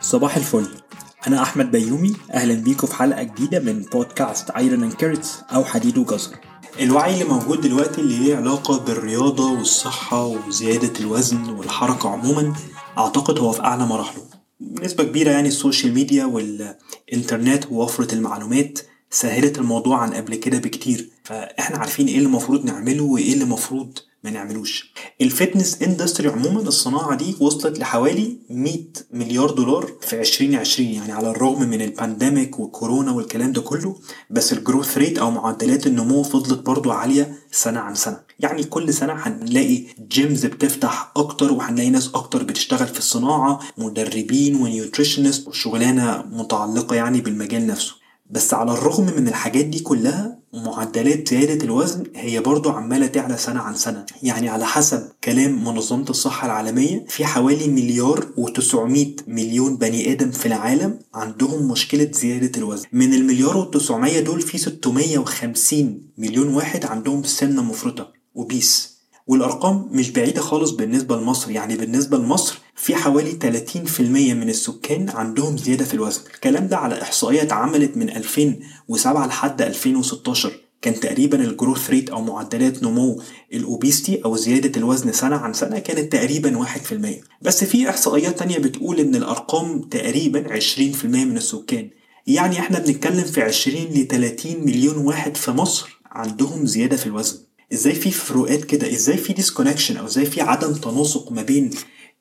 صباح الفل. أنا أحمد بيومي. أهلا بيكم في حلقة جديدة من بودكاست Iron and Carrots أو حديد وجزر. الوعي اللي موجود دلوقتي اللي ليه علاقة بالرياضة والصحة وزيادة الوزن والحركة عموما أعتقد هو في أعلى مراحله. بنسبة كبيرة يعني ال social media والإنترنت ووفرة المعلومات سهلت الموضوع عن قبل كده بكتير. فإحنا عارفين إيه اللي المفروض نعمله وإيه اللي المفروض ما نعملوش. ال fitness industry عموما الصناعة دي وصلت لحوالي 100 مليار دولار في 2020 يعني على الرغم من ال pandemic وكورونا والكلام ده كله بس ال growth rate أو معدلات النمو فضلت برضو عالية سنة عن سنة. يعني كل سنة هنلاقي gyms بتفتح أكتر وهنلاقي ناس أكتر بتشتغل في الصناعة مدربين و nutritionists وشغلانة متعلقة يعني بالمجال نفسه. بس على الرغم من الحاجات دي كلها معدلات زيادة الوزن هي برضو عمالة تعلى سنة عن سنة. يعني على حسب كلام منظمة الصحة العالمية في حوالي مليار و900 مليون بني آدم في العالم عندهم مشكلة زيادة الوزن. من المليار و900 دول في 650 مليون واحد عندهم سمنة مفرطة و obese. والأرقام مش بعيدة خالص بالنسبة لمصر. يعني بالنسبة لمصر في حوالي 30% من السكان عندهم زيادة في الوزن. الكلام ده على إحصائية اتعملت من 2007 لحد 2016 كان تقريبا ال growth rate أو معدلات نمو ال obesity أو زيادة الوزن سنة عن سنة كانت تقريبا 1% بس في إحصائيات تانية بتقول إن الأرقام تقريبا 20% من السكان. يعني إحنا بنتكلم في 20 ل 30 مليون واحد في مصر عندهم زيادة في الوزن. إزاي في فروقات كده؟ إزاي في disconnection أو إزاي في عدم تناسق ما بين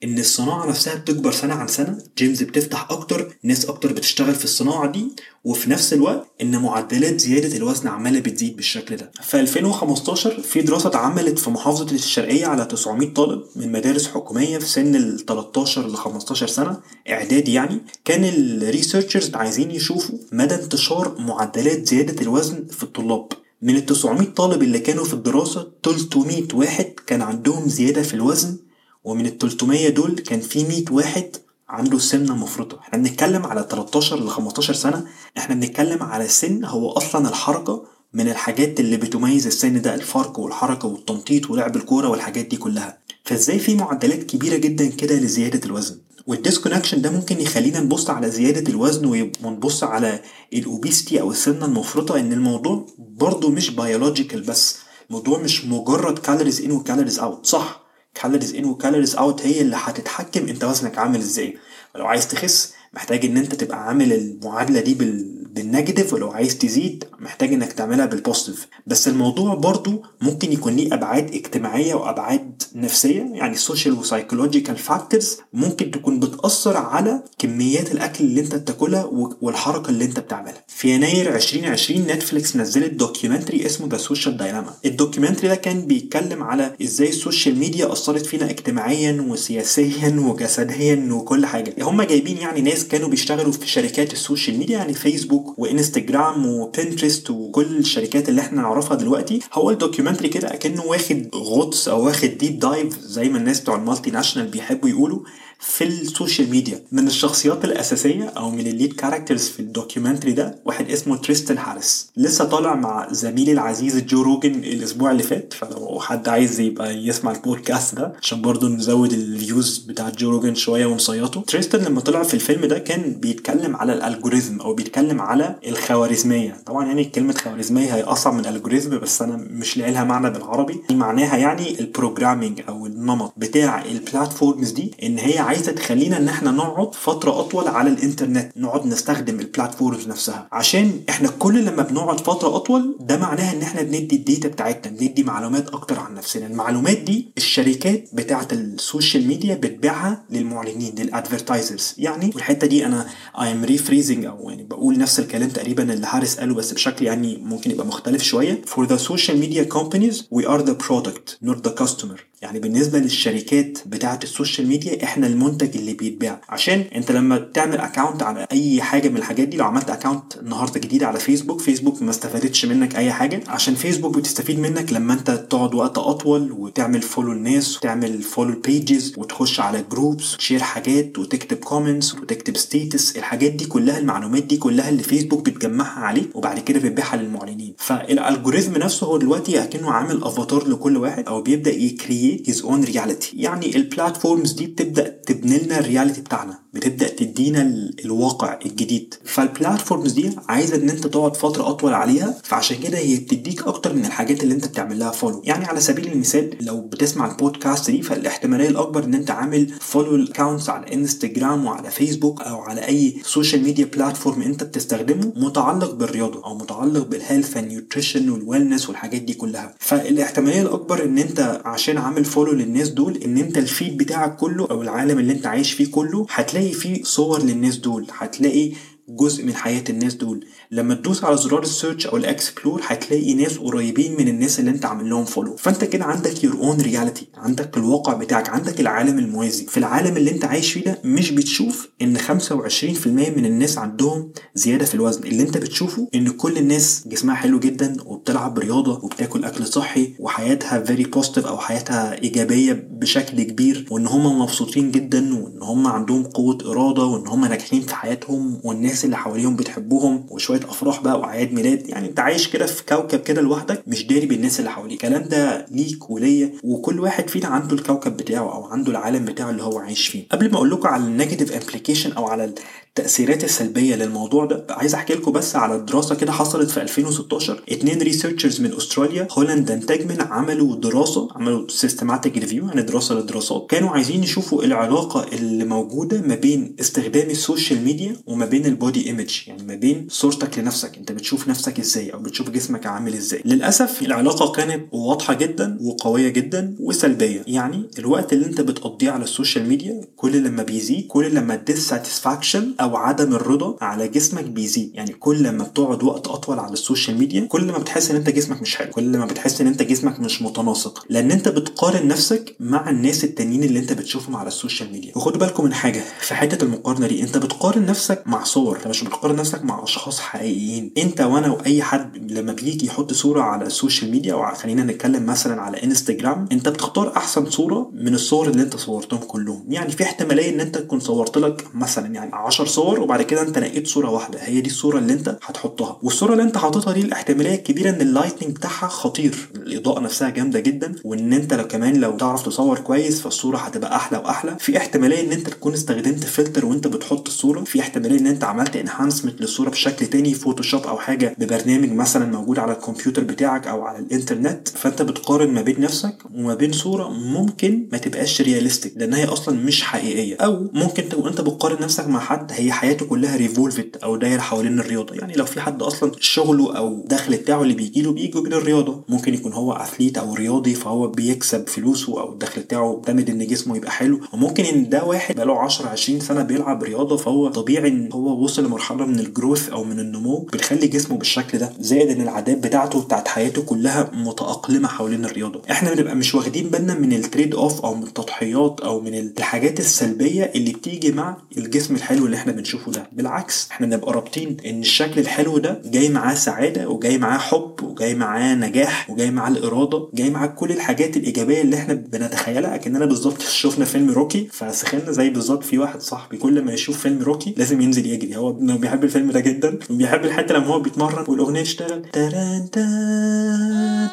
إن الصناعة نفسها بتكبر سنة عن سنة gyms بتفتح أكتر ناس أكتر بتشتغل في الصناعة دي وفي نفس الوقت إن معدلات زيادة الوزن عمالة بتزيد بالشكل ده. في 2015 في دراسة اتعملت في محافظة الشرقية على 900 طالب من مدارس حكومية في سن ال 13 ل 15 سنة إعدادي يعني. كان الريسيرشرز عايزين يشوفوا مدى انتشار معدلات زيادة الوزن في الطلاب. من ال 900 طالب اللي كانوا في الدراسة 300 واحد كان عندهم زيادة في الوزن ومن ال 300 دول كان في 100 واحد عنده سمنة مفرطة. إحنا بنتكلم على 13 ل 15 سنة. إحنا بنتكلم على سن هو أصلا الحركة من الحاجات اللي بتميز السن ده الفرق والحركة والتنطيط ولعب الكورة والحاجات دي كلها. فإزاي في معدلات كبيرة جدا كده لزيادة الوزن؟ وال disconnection ده ممكن يخلينا نبص على زيادة الوزن ونبص على ال obesity أو السمنة المفرطة إن الموضوع برضه مش biological بس الموضوع مش مجرد calories in و calories out صح calories in و calories out هي اللي هتتحكم أنت وزنك عامل إزاي. ولو عايز تخس محتاج إن أنت تبقى عامل المعادلة دي بال بال negative ولو عايز تزيد محتاج إنك تعملها بال positive بس الموضوع برضو ممكن يكون ليه أبعاد اجتماعية وأبعاد نفسية. يعني ال social و psychological factors ممكن تكون بتأثر على كميات الأكل اللي أنت بتاكلها والحركة اللي أنت بتعملها. في يناير 2020 Netflix نزلت documentary اسمه The Social Dilemma ال documentary ده كان بيتكلم على إزاي ال social media أثرت فينا اجتماعيا وسياسيا وجسديا وكل حاجة. هم جايبين يعني ناس كانوا بيشتغلوا في شركات ال social media يعني فيسبوك فيسبوك وإنستجرام وبنترست وكل الشركات اللي إحنا نعرفها دلوقتي. هو ال documentary كده أكنه واخد غطس أو واخد deep dive زي ما الناس بتوع ال multinational بيحبوا يقولوا. في ال social media من الشخصيات الأساسية أو من ال lead characters في ال documentary ده واحد اسمه تريستن هاريس. لسه طالع مع زميلي العزيز جو روجن الأسبوع اللي فات فلو حد عايز يبقى يسمع البودكاست ده عشان برضه نزود ال views بتاع جو روجن شوية ونصيطه. تريستن لما طلع في الفيلم ده كان بيتكلم على ال algorithm أو بيتكلم على الخوارزمية. طبعا يعني كلمة خوارزمية هي أصعب من ال algorithm بس أنا مش لاقي لها معنى بالعربي. معناها يعني ال programming أو النمط بتاع ال platforms دي إن هي عايزة تخلينا إن إحنا نقعد فترة أطول على الإنترنت نقعد نستخدم ال platforms نفسها. عشان إحنا كل لما بنقعد فترة أطول ده معناها إن إحنا بندي ال data بتاعتنا بندي معلومات أكتر عن نفسنا. المعلومات دي الشركات بتاعة ال social media بتبيعها للمعلنين لل advertisers يعني والحته دي أنا I am rephrasing أو يعني بقول نفس الكلام تقريبا اللي هارس قاله بس بشكل يعني ممكن يبقى مختلف شوية. For the social media companies we are the product not the customer. يعني بالنسبة للشركات بتاعة ال social media إحنا المنتج اللي بيتباع. عشان انت لما تعمل account على أي حاجة من الحاجات دي لو عملت account النهارده جديد على فيسبوك فيسبوك ما استفادتش منك أي حاجة. عشان فيسبوك بتستفيد منك لما انت تقعد وقت أطول وتعمل follow الناس وتعمل follow ال pages وتخش على groups تشير حاجات وتكتب comments وتكتب status الحاجات دي كلها المعلومات دي كلها اللي فيسبوك بتجمعها عليك وبعد كده بتبيعها للمعلنين. فال algorithm نفسه هو دلوقتي أكنه عامل افاتار لكل واحد أو بيبدأ ي create his own reality يعني ال platforms دي بتبدأ تبني لنا ال reality بتاعنا. بتبدأ تدينا الواقع الجديد. فال platforms دي عايزة إن أنت تقعد فترة أطول عليها فعشان كده هي بتديك أكتر من الحاجات اللي أنت بتعمل لها follow يعني على سبيل المثال لو بتسمع البودكاست دي فالاحتمالية الأكبر إن أنت عامل follow ال accounts على انستجرام وعلى فيسبوك أو على أي social media platform أنت بتستخدمه متعلق بالرياضة أو متعلق بال health وال nutrition وال wellness والحاجات دي كلها. فالاحتمالية الأكبر إن أنت عشان عامل follow للناس دول إن أنت ال feed بتاعك كله أو العالم اللي أنت عايش فيه كله هتلاقي فيه صور للناس دول هتلاقي جزء من حياة الناس دول. لما تدوس على زرار ال search أو ال explore هتلاقي ناس قريبين من الناس اللي أنت عامل لهم follow فأنت كده عندك your own reality عندك الواقع بتاعك عندك العالم الموازي. في العالم اللي أنت عايش فيه ده مش بتشوف إن 25% من الناس عندهم زيادة في الوزن. اللي أنت بتشوفه إن كل الناس جسمها حلو جدا وبتلعب رياضة وبتاكل أكل صحي وحياتها very positive أو حياتها إيجابية بشكل كبير وإن هم مبسوطين جدا وإن هم عندهم قوة إرادة وإن هم ناجحين في حياتهم والناس اللي حواليهم بتحبهم وشوية أفراح بقى وأعياد ميلاد. يعني أنت عايش كده في كوكب كده لوحدك مش داري بالناس اللي حواليك. الكلام ده ليك وليا وكل واحد فينا عنده الكوكب بتاعه أو عنده العالم بتاعه اللي هو عايش فيه. قبل ما أقول لكم على ال negative implication أو على التأثيرات السلبية للموضوع ده عايز أحكي لكم بس على دراسة كده حصلت في 2016 اتنين researchers من أستراليا Holland and Tiggemann عملوا دراسة عملوا systematic review يعني دراسة للدراسات. كانوا عايزين يشوفوا العلاقة اللي موجودة ما بين استخدام ال social media وما بين ال body image يعني ما بين صورتك لنفسك انت بتشوف نفسك إزاي أو بتشوف جسمك عامل إزاي. للأسف العلاقة كانت واضحة جدا وقوية جدا وسلبية. يعني الوقت اللي انت بتقضيه على ال social media كل لما بيزيد كل لما ال dissatisfaction أو عدم الرضا على جسمك بيزيد. يعني كل ما بتقعد وقت أطول على ال social media كل ما بتحس إن انت جسمك مش حلو كل ما بتحس إن انت جسمك مش متناسق. لأن انت بتقارن نفسك مع الناس التانيين اللي انت بتشوفهم على ال social media. وخدوا بالكم من حاجة في حتة المقارنة دي انت بتقارن نفسك مع صور. انت مش بتقارن نفسك مع أشخاص حقيقيين أنت وأنا وأي حد لما بيجي يحط صورة على ال social media أو خلينا نتكلم مثلا على إنستجرام أنت بتختار أحسن صورة من الصور اللي أنت صورتهم كلهم. يعني في احتمالية إن أنت تكون صورت لك مثلا يعني 10 صور وبعد كده أنت نقيت صورة واحدة. هي دي الصورة اللي أنت هتحطها. والصورة اللي أنت حاططها دي الاحتمالية الكبيرة إن ال lighting بتاعها خطير. الإضاءة نفسها جامدة جدا وإن أنت لو كمان لو تعرف تصور كويس فالصورة هتبقى أحلى وأحلى. في احتمالية إن أنت تكون استخدمت فلتر وأنت بتحط الصورة. في احتمالية إن أنت عملت enhancement للصورة بشكل تاني Photoshop أو حاجة ببرنامج مثلا موجود على الكمبيوتر بتاعك أو على الإنترنت فأنت بتقارن ما بين نفسك وما بين صورة ممكن ما تبقاش realistic لأن هي أصلا مش حقيقية. أو ممكن تكون أنت بتقارن نفسك مع حد هي حياته كلها revolved أو دايرة حوالين الرياضة. يعني لو في حد أصلا شغله أو الدخل بتاعه اللي بيجي له بيجي من الرياضة ممكن يكون هو athlete أو رياضي فهو بيكسب فلوسه أو الدخل بتاعه معتمد إن جسمه يبقى حلو. وممكن إن ده واحد بقاله 10 20 سنة بيلعب رياضة فهو طبيعي إن هو وصل لمرحلة من ال growth أو من النمو بتخلي جسمه بالشكل ده زائد إن العادات بتاعته بتاعت حياته كلها متأقلمة حوالين الرياضة. إحنا بنبقى مش واخدين بالنا من ال trade off أو من التضحيات أو من الحاجات السلبية اللي بتيجي مع الجسم الحلو اللي إحنا بنشوفه ده. بالعكس إحنا بنبقى رابطين إن الشكل الحلو ده جاي معاه سعادة وجاي معاه حب وجاي معاه نجاح وجاي معاه الإرادة جاي معاه كل الحاجات الإيجابية اللي إحنا بنتخيلها. أكننا بالظبط شفنا فيلم روكي فسخنا زي بالظبط في واحد صاحبي. كل ما يشوف فيلم روكي لازم ينزل يجري. هو بيحب الفيلم ده جدا وبيحب الحتة لما هو بيتمرن والأغنية تشتغل. ترانتا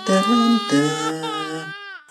ترانتا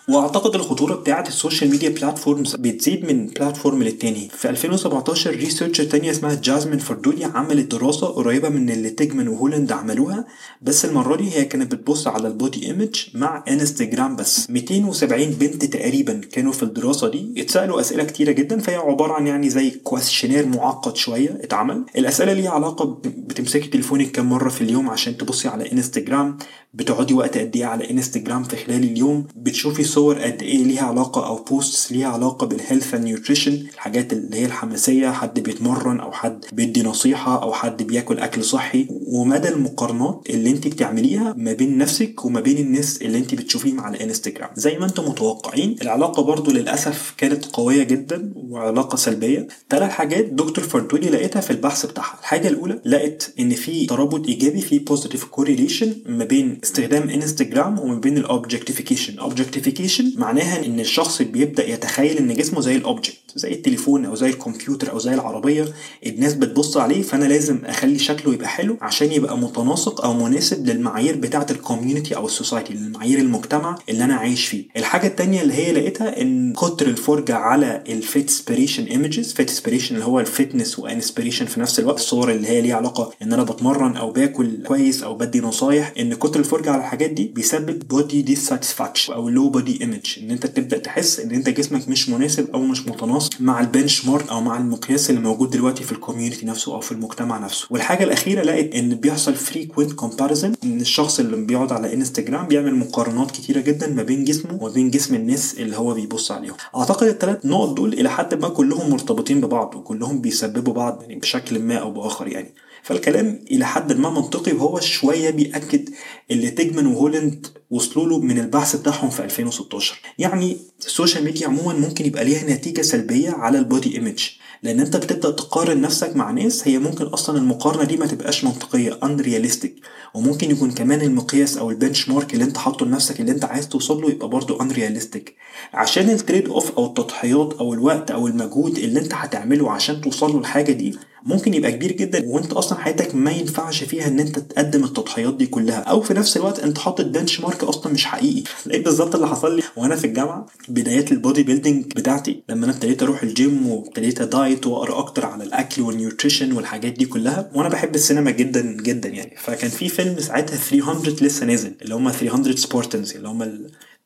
وأعتقد الخطورة بتاعة ال social media platforms بتزيد من platform للتاني. في 2017 researcher تانية اسمها جازمين فردولي عملت دراسة قريبة من اللي تيجمان وهولاند عملوها بس المرة دي هي كانت بتبص على ال body image مع انستجرام بس. 270 بنت تقريبا كانوا في الدراسة دي. اتسألوا أسئلة كتيرة جدا فهي عبارة عن يعني زي questionnaire معقد شوية اتعمل. الأسئلة ليها علاقة بتمسكي تليفونك كام مرة في اليوم عشان تبصي على انستجرام بتقعدي وقت قد إيه على انستجرام في خلال اليوم؟ بتشوفي صور قد إيه ليها علاقة أو posts ليها علاقة بال health and nutrition الحاجات اللي هي الحماسية حد بيتمرن أو حد بيدي نصيحة أو حد بياكل أكل صحي. ومدى المقارنات اللي أنت بتعمليها ما بين نفسك وما بين الناس اللي أنت بتشوفيهم على انستجرام زي ما أنتم متوقعين العلاقة برضو للأسف كانت قوية جدا وعلاقة سلبية. ثلاث حاجات دكتور فردولي لقيتها في البحث بتاعها. الحاجة الأولى لقت إن في ترابط إيجابي في positive correlation ما بين استخدام انستجرام وما بين ال objectification objectification معناها إن الشخص بيبدأ يتخيل إن جسمه زي ال object زي التليفون أو زي الكمبيوتر أو زي العربية الناس بتبص عليه فأنا لازم أخلي شكله يبقى حلو عشان يبقى متناسق أو مناسب للمعايير بتاعة ال community أو ال society للمعايير المجتمع اللي أنا عايش فيه. الحاجة الثانية اللي هي لقيتها إن كتر الفرجة على ال fitspiration images fitspiration اللي هو ال fitness و inspiration في نفس الوقت الصور اللي هي ليها علاقة إن أنا بتمرن أو باكل كويس أو بدي نصايح إن كتر الفرجة على الحاجات دي بيسبب body dissatisfaction أو low body image إن أنت تبدأ تحس إن أنت جسمك مش مناسب أو مش متناسق مع ال benchmark أو مع المقياس اللي موجود دلوقتي في ال community نفسه أو في المجتمع نفسه. والحاجة الأخيرة لقيت إن بيحصل frequent comparison إن الشخص اللي بيقعد على انستجرام بيعمل مقارنات كتيرة جدا ما بين جسمه وما بين جسم الناس اللي هو بيبص عليهم. أعتقد الثلاث نقط دول إلى حد ما كلهم مرتبطين ببعض وكلهم بيسببوا بعض يعني بشكل ما أو بآخر يعني. فالكلام إلى حد ما منطقي وهو شوية بيأكد اللي تيجمان وهولاند وصلوا له من البحث بتاعهم في 2016 يعني ال social media عموما ممكن يبقى ليها نتيجة سلبية على ال body image لأن أنت بتبدأ تقارن نفسك مع ناس هي ممكن أصلا المقارنة دي ما تبقاش منطقية unrealistic وممكن يكون كمان المقياس أو ال benchmark اللي أنت حاطه لنفسك اللي أنت عايز توصل له يبقى برضه unrealistic عشان ال trade off أو التضحيات أو الوقت أو المجهود اللي أنت هتعمله عشان توصل له الحاجة دي ممكن يبقى كبير جدا وأنت أصلا حياتك ما ينفعش فيها إن أنت تقدم التضحيات دي كلها. أو في نفس الوقت أنت حاطط benchmark أصلا مش حقيقي. لقيت بالظبط اللي حصل لي وأنا في الجامعة؟ بدايات ال body building بتاعتي لما أنا ابتديت أروح الجيم وابتديت diet وأقرأ أكتر على الأكل وال nutrition والحاجات دي كلها وأنا بحب السينما جدا جدا يعني. فكان في فيلم ساعتها 300 لسه نازل اللي هم 300 Spartans اللي هم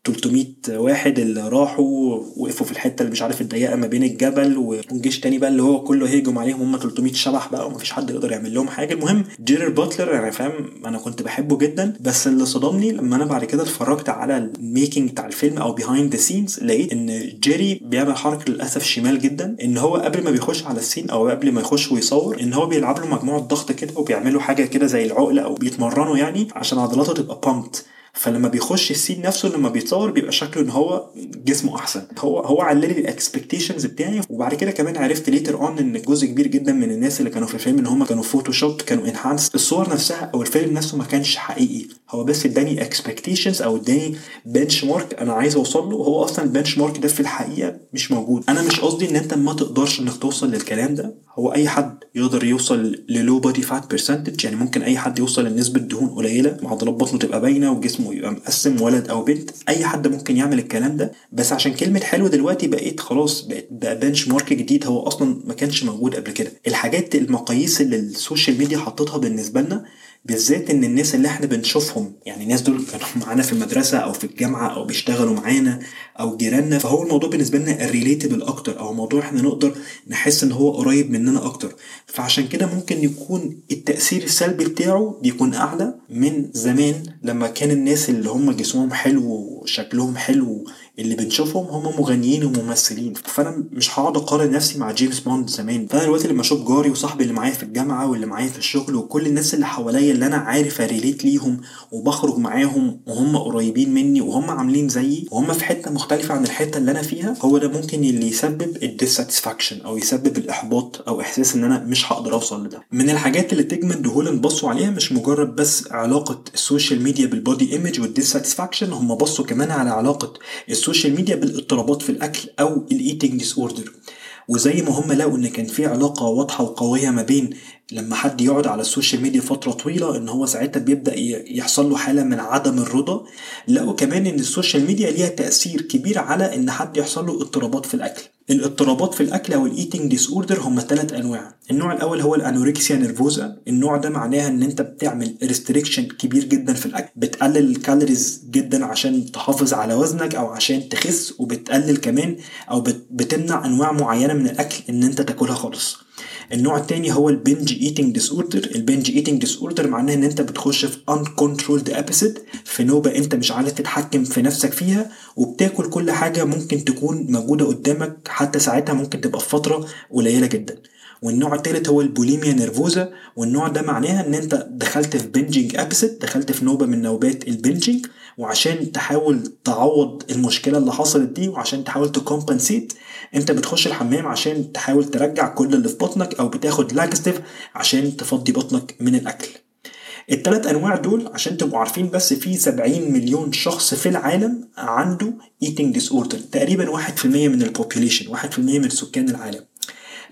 300 واحد اللي راحوا وقفوا في الحتة اللي مش عارف الضيقة ما بين الجبل والجيش تاني بقى اللي هو كله هيجم عليهم هم 300 شبح بقى ومفيش حد يقدر يعمل لهم حاجة. المهم جيرارد باتلر أنا فاهم أنا كنت بحبه جدا بس اللي صدمني لما أنا بعد كده اتفرجت على ال making بتاع الفيلم أو behind the scenes لقيت إن جيري بيعمل حركة للأسف شمال جدا إن هو قبل ما بيخش على ال scene أو قبل ما يخش ويصور إن هو بيلعب له مجموعة ضغط كده وبيعملوا حاجة كده زي العقله أو بيتمرنوا يعني عشان عضلاته تبقى pumped فلما بيخش ال scene نفسه لما بيتصور بيبقى شكله إن هو جسمه أحسن. هو هو علا لي ال expectations بتاعي وبعد كده كمان عرفت later on إن جزء كبير جدا من الناس اللي كانوا في الفيلم إن هم كانوا Photoshop كانوا enhance الصور نفسها أو الفيلم نفسه ما كانش حقيقي. هو بس اداني expectations أو اداني benchmark أنا عايز أوصل له وهو أصلا ال benchmark ده في الحقيقة مش موجود. أنا مش قصدي إن أنت ما تقدرش إنك توصل للكلام ده. هو أي حد يقدر يوصل ل low body fat percentage يعني ممكن أي حد يوصل لنسبة دهون قليلة وعضلات بطنه تبقى باينة وجسمه يبقى مقسم ولد أو بنت أي حد ممكن يعمل الكلام ده. بس عشان كلمة حلو دلوقتي بقيت خلاص بقت بقى benchmark جديد هو أصلا ما كانش موجود قبل كده. الحاجات المقاييس اللي ال social ميديا حطتها بالنسبة لنا بالذات إن الناس اللي إحنا بنشوفهم يعني الناس دول كانوا معانا في المدرسة أو في الجامعة أو بيشتغلوا معانا أو جيراننا فهو الموضوع بالنسبة لنا relatable أكتر أو موضوع إحنا نقدر نحس إن هو قريب مننا أكتر. فعشان كده ممكن يكون التأثير السلبي بتاعه بيكون أعلى من زمان لما كان الناس اللي هم جسمهم حلو وشكلهم حلو اللي بنشوفهم هم مغنيين وممثلين. فأنا مش هقعد أقارن نفسي مع جيمس بوند زمان. فأنا دلوقتي لما أشوف جاري وصاحبي اللي معايا في الجامعة واللي معايا في الشغل وكل الناس اللي حواليا اللي أنا عارف relate ليهم وبخرج معاهم وهم قريبين مني وهم عاملين زيي وهم في حتة مختلفة عن الحتة اللي أنا فيها هو ده ممكن اللي يسبب ال dissatisfaction أو يسبب الإحباط أو إحساس إن أنا مش هقدر أوصل لده. من الحاجات اللي تيجمان وهولاند بصوا عليها مش مجرد بس علاقة ال social media بال body image وال dissatisfaction هم بصوا كمان على علاقة ال social media بالاضطرابات في الأكل أو ال eating disorder وزي ما هم لقوا إن كان في علاقة واضحة وقوية ما بين لما حد يقعد على ال social media فترة طويلة إن هو ساعتها بيبدأ يحصل له حالة من عدم الرضا. لقوا كمان إن ال social media ليها تأثير كبير على إن حد يحصل له اضطرابات في الأكل. الاضطرابات في الأكل أو ال eating disorder هم ثلاث أنواع. النوع الأول هو ال anorexia nervosa. النوع ده معناها إن أنت بتعمل restriction كبير جدا في الأكل بتقلل ال calories جدا عشان تحافظ على وزنك أو عشان تخس وبتقلل كمان أو بتمنع أنواع معينة من الأكل إن أنت تاكلها خالص. النوع التاني هو ال binge eating disorder ال binge eating disorder معناه إن أنت بتخش في uncontrolled episode في نوبة أنت مش عارف تتحكم في نفسك فيها وبتاكل كل حاجة ممكن تكون موجودة قدامك حتى ساعتها ممكن تبقى في فترة قليلة جدا. والنوع التالت هو ال bulimia nervosa. والنوع ده معناها إن أنت دخلت في binging episode دخلت في نوبة من نوبات ال binging وعشان تحاول تعوض المشكلة اللي حصلت دي وعشان تحاول ت compensate انت بتخش الحمام عشان تحاول ترجع كل اللي في بطنك أو بتاخد laxative عشان تفضي بطنك من الأكل. التلات أنواع دول عشان تبقوا عارفين بس في 70 مليون شخص في العالم عنده eating disorder تقريبا 1% من ال population 1% من سكان العالم.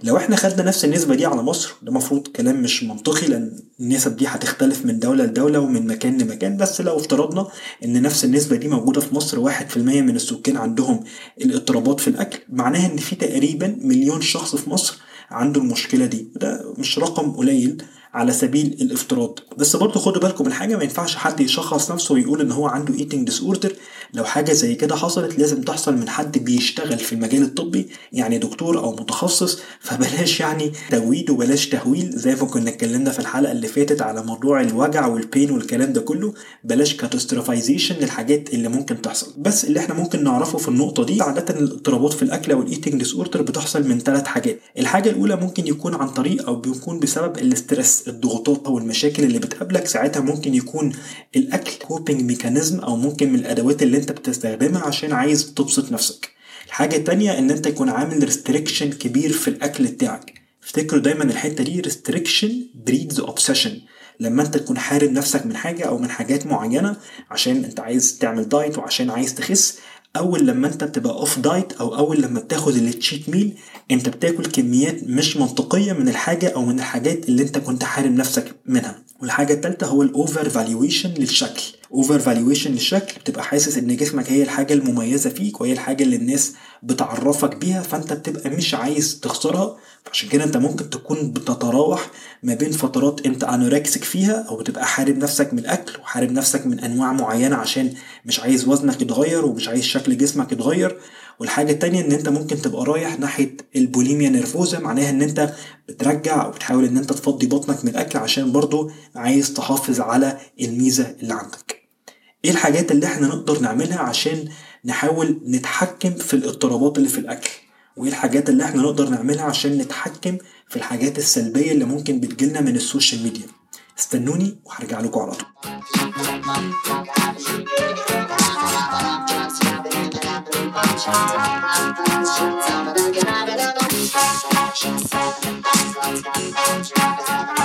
لو إحنا خدنا نفس النسبة دي على مصر ده المفروض كلام مش منطقي لأن النسب دي هتختلف من دولة لدولة ومن مكان لمكان. بس لو افترضنا إن نفس النسبة دي موجودة في مصر واحد في المية من السكان عندهم الاضطرابات في الأكل معناها إن في تقريبا مليون شخص في مصر عنده المشكلة دي. وده مش رقم قليل على سبيل الافتراض. بس برضه خدوا بالكم من حاجة ما ينفعش حد يشخص نفسه ويقول إن هو عنده eating disorder لو حاجة زي كده حصلت لازم تحصل من حد بيشتغل في المجال الطبي يعني دكتور أو متخصص فبلاش يعني تجويد وبلاش تهويل زي ما كنا اتكلمنا في الحلقة اللي فاتت على موضوع الوجع وال pain والكلام ده كله بلاش catastrophization للحاجات اللي ممكن تحصل. بس اللي إحنا ممكن نعرفه في النقطة دي عادة الاضطرابات في الأكل أو ال eating disorder بتحصل من ثلاث حاجات. الحاجة الأولى ممكن يكون عن طريق أو بيكون بسبب ال stress الضغوطات أو المشاكل اللي بتقابلك ساعتها ممكن يكون الأكل coping mechanism أو ممكن من الأدوات اللي انت بتستخدمها عشان عايز تبسط نفسك. الحاجة التانية ان انت يكون عامل restriction كبير في الأكل بتاعك. افتكروا دايما الحتة دي restriction breeds obsession لما انت تكون حارم نفسك من حاجة أو من حاجات معينة عشان انت عايز تعمل diet وعشان عايز تخس أول لما انت بتبقى off diet أو أول لما بتاخد ال cheat meal انت بتاكل كميات مش منطقية من الحاجة أو من الحاجات اللي انت كنت حارم نفسك منها. والحاجة الثالثه هو ال over valuation للشكل. over valuation للشكل بتبقى حاسس إن جسمك هي الحاجة المميزة فيك وهي الحاجة اللي الناس بتعرفك بيها فأنت بتبقى مش عايز تخسرها فعشان كده انت ممكن تكون بتتراوح ما بين فترات انت anorexic فيها أو بتبقى حارم نفسك من الاكل وحارم نفسك من انواع معينة عشان مش عايز وزنك يتغير ومش عايز شكل جسمك يتغير. والحاجة التانية ان انت ممكن تبقى رايح ناحية ال bulimia nervosa معناها ان انت بترجع أو بتحاول ان انت تفضي بطنك من الاكل عشان برضو عايز تحافظ على الميزة اللي عندك. إيه الحاجات اللي إحنا نقدر نعملها عشان نحاول نتحكم في الاضطرابات اللي في الاكل؟ وإيه الحاجات اللي إحنا نقدر نعملها عشان نتحكم في الحاجات السلبية اللي ممكن بتجيلنا من السوشيال ميديا. استنوني وهرجع لكم على طول. زي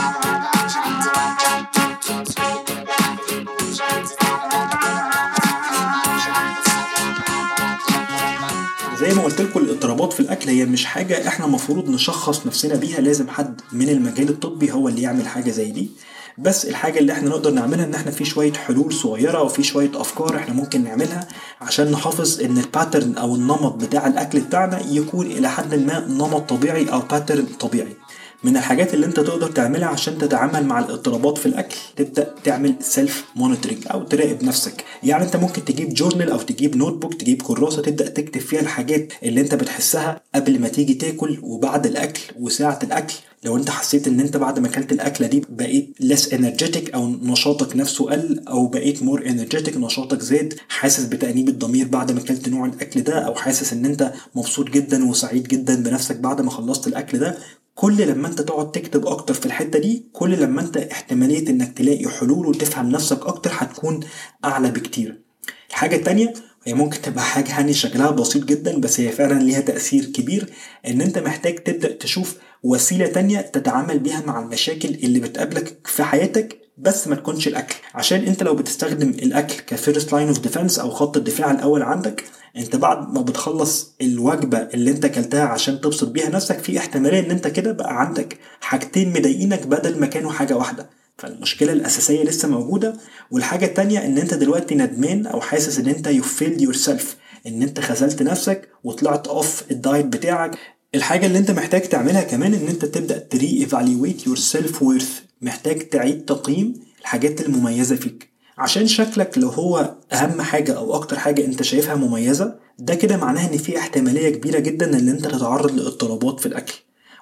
الاكل هي مش حاجة إحنا المفروض نشخص نفسنا بيها لازم حد من المجال الطبي هو اللي يعمل حاجة زي دي. بس الحاجة اللي إحنا نقدر نعملها إن إحنا في شوية حلول صغيرة وفي شوية أفكار إحنا ممكن نعملها عشان نحافظ إن ال pattern أو النمط بتاع الأكل بتاعنا يكون إلى حد ما نمط طبيعي أو pattern طبيعي. من الحاجات اللي انت تقدر تعملها عشان تتعامل مع الاضطرابات في الأكل تبدأ تعمل self monitoring أو تراقب نفسك. يعني انت ممكن تجيب journal أو تجيب notebook تجيب كراسة تبدأ تكتب فيها الحاجات اللي انت بتحسها قبل ما تيجي تاكل وبعد الأكل وساعة الأكل. لو انت حسيت ان انت بعد ما اكلت الأكلة دي بقيت less energetic أو نشاطك نفسه قل أو بقيت more energetic نشاطك زاد حاسس بتأنيب الضمير بعد ما اكلت نوع الأكل ده أو حاسس إن انت مبسوط جدا وسعيد جدا بنفسك بعد ما خلصت الأكل ده كل لما انت تقعد تكتب أكتر في الحتة دي كل لما انت احتمالية إنك تلاقي حلول وتفهم نفسك أكتر هتكون أعلى بكتير. الحاجة التانية هي ممكن تبقى حاجة يعني شكلها بسيط جدا بس هي فعلا ليها تأثير كبير إن أنت محتاج تبدأ تشوف وسيلة تانية تتعامل بيها مع المشاكل اللي بتقابلك في حياتك بس ما تكونش الأكل. عشان أنت لو بتستخدم الأكل ك first line of defense أو خط الدفاع الأول عندك أنت بعد ما بتخلص الوجبة اللي أنت كلتها عشان تبسط بيها نفسك في احتمالية إن أنت كده بقى عندك حاجتين مضايقينك بدل ما كانوا حاجة واحدة. فالمشكلة الأساسية لسه موجودة. والحاجة التانية إن أنت دلوقتي ندمان أو حاسس إن أنت you failed yourself إن أنت خذلت نفسك وطلعت off ال diet بتاعك. الحاجة اللي أنت محتاج تعملها كمان إن أنت تبدأ ت re-evaluate your self worth محتاج تعيد تقييم الحاجات المميزة فيك. عشان شكلك لو هو أهم حاجة أو أكتر حاجة أنت شايفها مميزة ده كده معناه إن في احتمالية كبيرة جدا إن أنت تتعرض لإضطرابات في الأكل.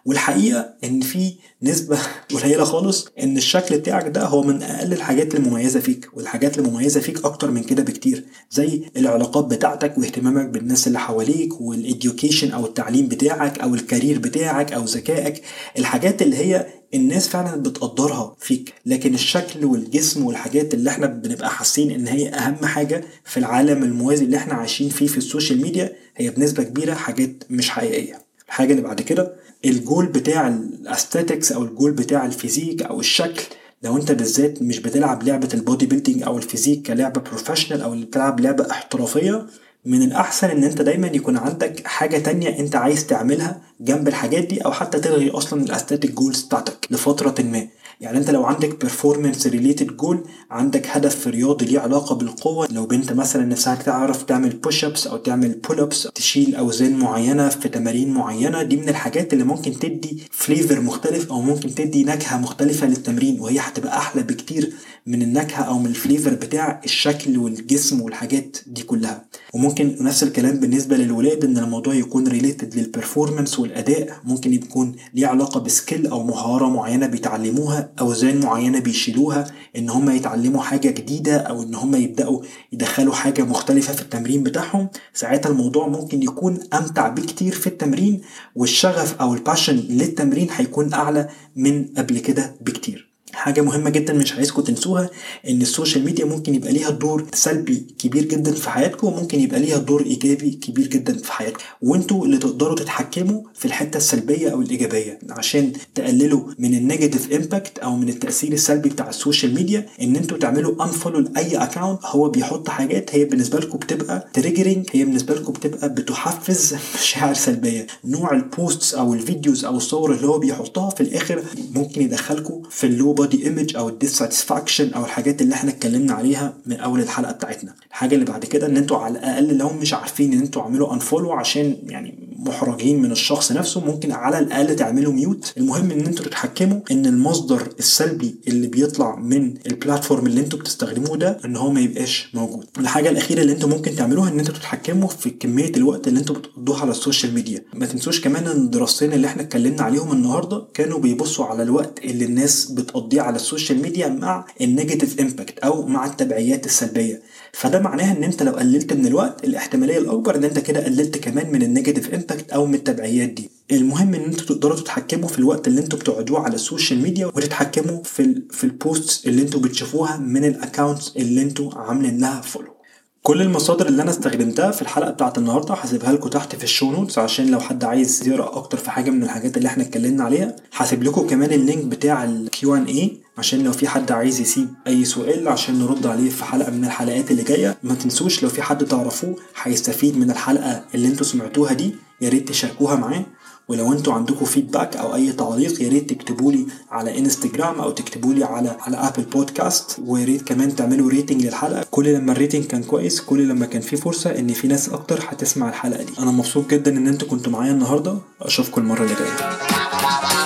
والحقيقة إن في نسبة قليلة خالص إن الشكل بتاعك ده هو من أقل الحاجات المميزة فيك والحاجات المميزة فيك أكتر من كده بكتير زي العلاقات بتاعتك واهتمامك بالناس اللي حواليك وال education أو التعليم بتاعك أو ال career بتاعك أو ذكائك الحاجات اللي هي الناس فعلا بتقدرها فيك. لكن الشكل والجسم والحاجات اللي إحنا بنبقى حاسين إن هي أهم حاجة في العالم الموازي اللي إحنا عايشين فيه في ال social media هي بنسبة كبيرة حاجات مش حقيقية. الحاجة اللي بعد كده الجول بتاع ال aesthetics أو الجول بتاع ال physique أو الشكل لو انت بالذات مش بتلعب لعبة ال bodybuilding أو ال physique كلعبة professional أو اللي بتلعب لعبة احترافية. من الأحسن إن أنت دايما يكون عندك حاجة تانية أنت عايز تعملها جنب الحاجات دي أو حتى تلغي أصلا ال aesthetic goals بتاعتك لفترة ما. يعني انت لو عندك performance related goal عندك هدف في رياضي ليه علاقة بالقوة لو بنت مثلا نفسها تعرف تعمل push ups أو تعمل pull ups تشيل أوزان معينة في تمارين معينة دي من الحاجات اللي ممكن تدي flavor مختلف أو ممكن تدي نكهة مختلفة للتمرين وهي هتبقى أحلى بكتير من النكهة أو من ال flavor بتاع الشكل والجسم والحاجات دي كلها. وممكن نفس الكلام بالنسبة للولاد إن الموضوع يكون related لل performance والأداء ممكن يكون ليه علاقة ب skill أو مهارة معينة بيتعلموها أوزان معينة بيشيلوها إن هم يتعلموا حاجة جديدة أو إن هم يبدأوا يدخلوا حاجة مختلفة في التمرين بتاعهم ساعتها الموضوع ممكن يكون أمتع بكتير في التمرين والشغف أو ال passion للتمرين هيكون أعلى من قبل كده بكتير. حاجة مهمة جدا مش عايزكم تنسوها إن ال social media ممكن يبقى ليها دور سلبي كبير جدا في حياتكم وممكن يبقى ليها دور إيجابي كبير جدا في حياتكم. وإنتوا اللي تقدروا تتحكموا في الحتة السلبية أو الإيجابية عشان تقللوا من ال negative impact أو من التأثير السلبي بتاع ال social media إن إنتوا تعملوا unfollow لأي account هو بيحط حاجات هي بالنسبة لكم بتبقى triggering هي بالنسبة لكم بتبقى بتحفز مشاعر سلبية. نوع ال posts أو ال videos أو الصور اللي هو بيحطها في الآخر ممكن يدخلكم في ال low body image أو ال dissatisfaction أو الحاجات اللي إحنا اتكلمنا عليها من أول الحلقة بتاعتنا. الحاجة اللي بعد كده إن أنتوا على الأقل لو مش عارفين إن أنتوا اعملوا unfollow عشان يعني محرجين من الشخص نفسه ممكن على الأقل تعملوا mute المهم إن أنتوا تتحكموا إن المصدر السلبي اللي بيطلع من ال platform اللي أنتوا بتستخدموه ده إن هو ما يبقاش موجود. الحاجة الأخيرة اللي أنتوا ممكن تعملوها إن أنتوا تتحكموا في كمية الوقت اللي أنتوا بتقضوها على ال social media. ما تنسوش كمان إن الدراستين اللي إحنا اتكلمنا عليهم النهارده كانوا بيبصوا على الوقت اللي الناس بتقضيه على ال social media مع ال negative impact أو مع التبعيات السلبية. فده معناها إن أنت لو قللت من الوقت الاحتمالية الأكبر إن أنت كده قللت كمان من ال negative impact أو من التبعيات دي. المهم إن أنتوا تقدروا تتحكموا في الوقت اللي أنتوا بتقعدوه على ال social media وتتحكموا في ال في ال posts اللي أنتوا بتشوفوها من ال accounts اللي أنتوا عاملين لها follow كل المصادر اللي أنا استخدمتها في الحلقة بتاعت النهارده هسيبها لكم تحت في ال show notes عشان لو حد عايز يقرأ أكتر في حاجة من الحاجات اللي إحنا اتكلمنا عليها هسيب لكم كمان ال link بتاع ال Q and A عشان لو في حد عايز يسيب أي سؤال عشان نرد عليه في حلقة من الحلقات اللي جاية. ما تنسوش لو في حد تعرفوه هيستفيد من الحلقة اللي أنتوا سمعتوها دي يا ريت تشاركوها معاه. ولو أنتوا عندكم feedback أو أي تعليق يا ريت تكتبوا لي على انستجرام أو تكتبوا لي على على Apple Podcast ويا ريت كمان تعملوا rating للحلقة. كل لما ال rating كان كويس كل لما كان في فرصة إن في ناس أكتر هتسمع الحلقة دي. أنا مبسوط جدا إن أنتوا كنتوا معايا النهارده. أشوفكم المرة اللي جاية.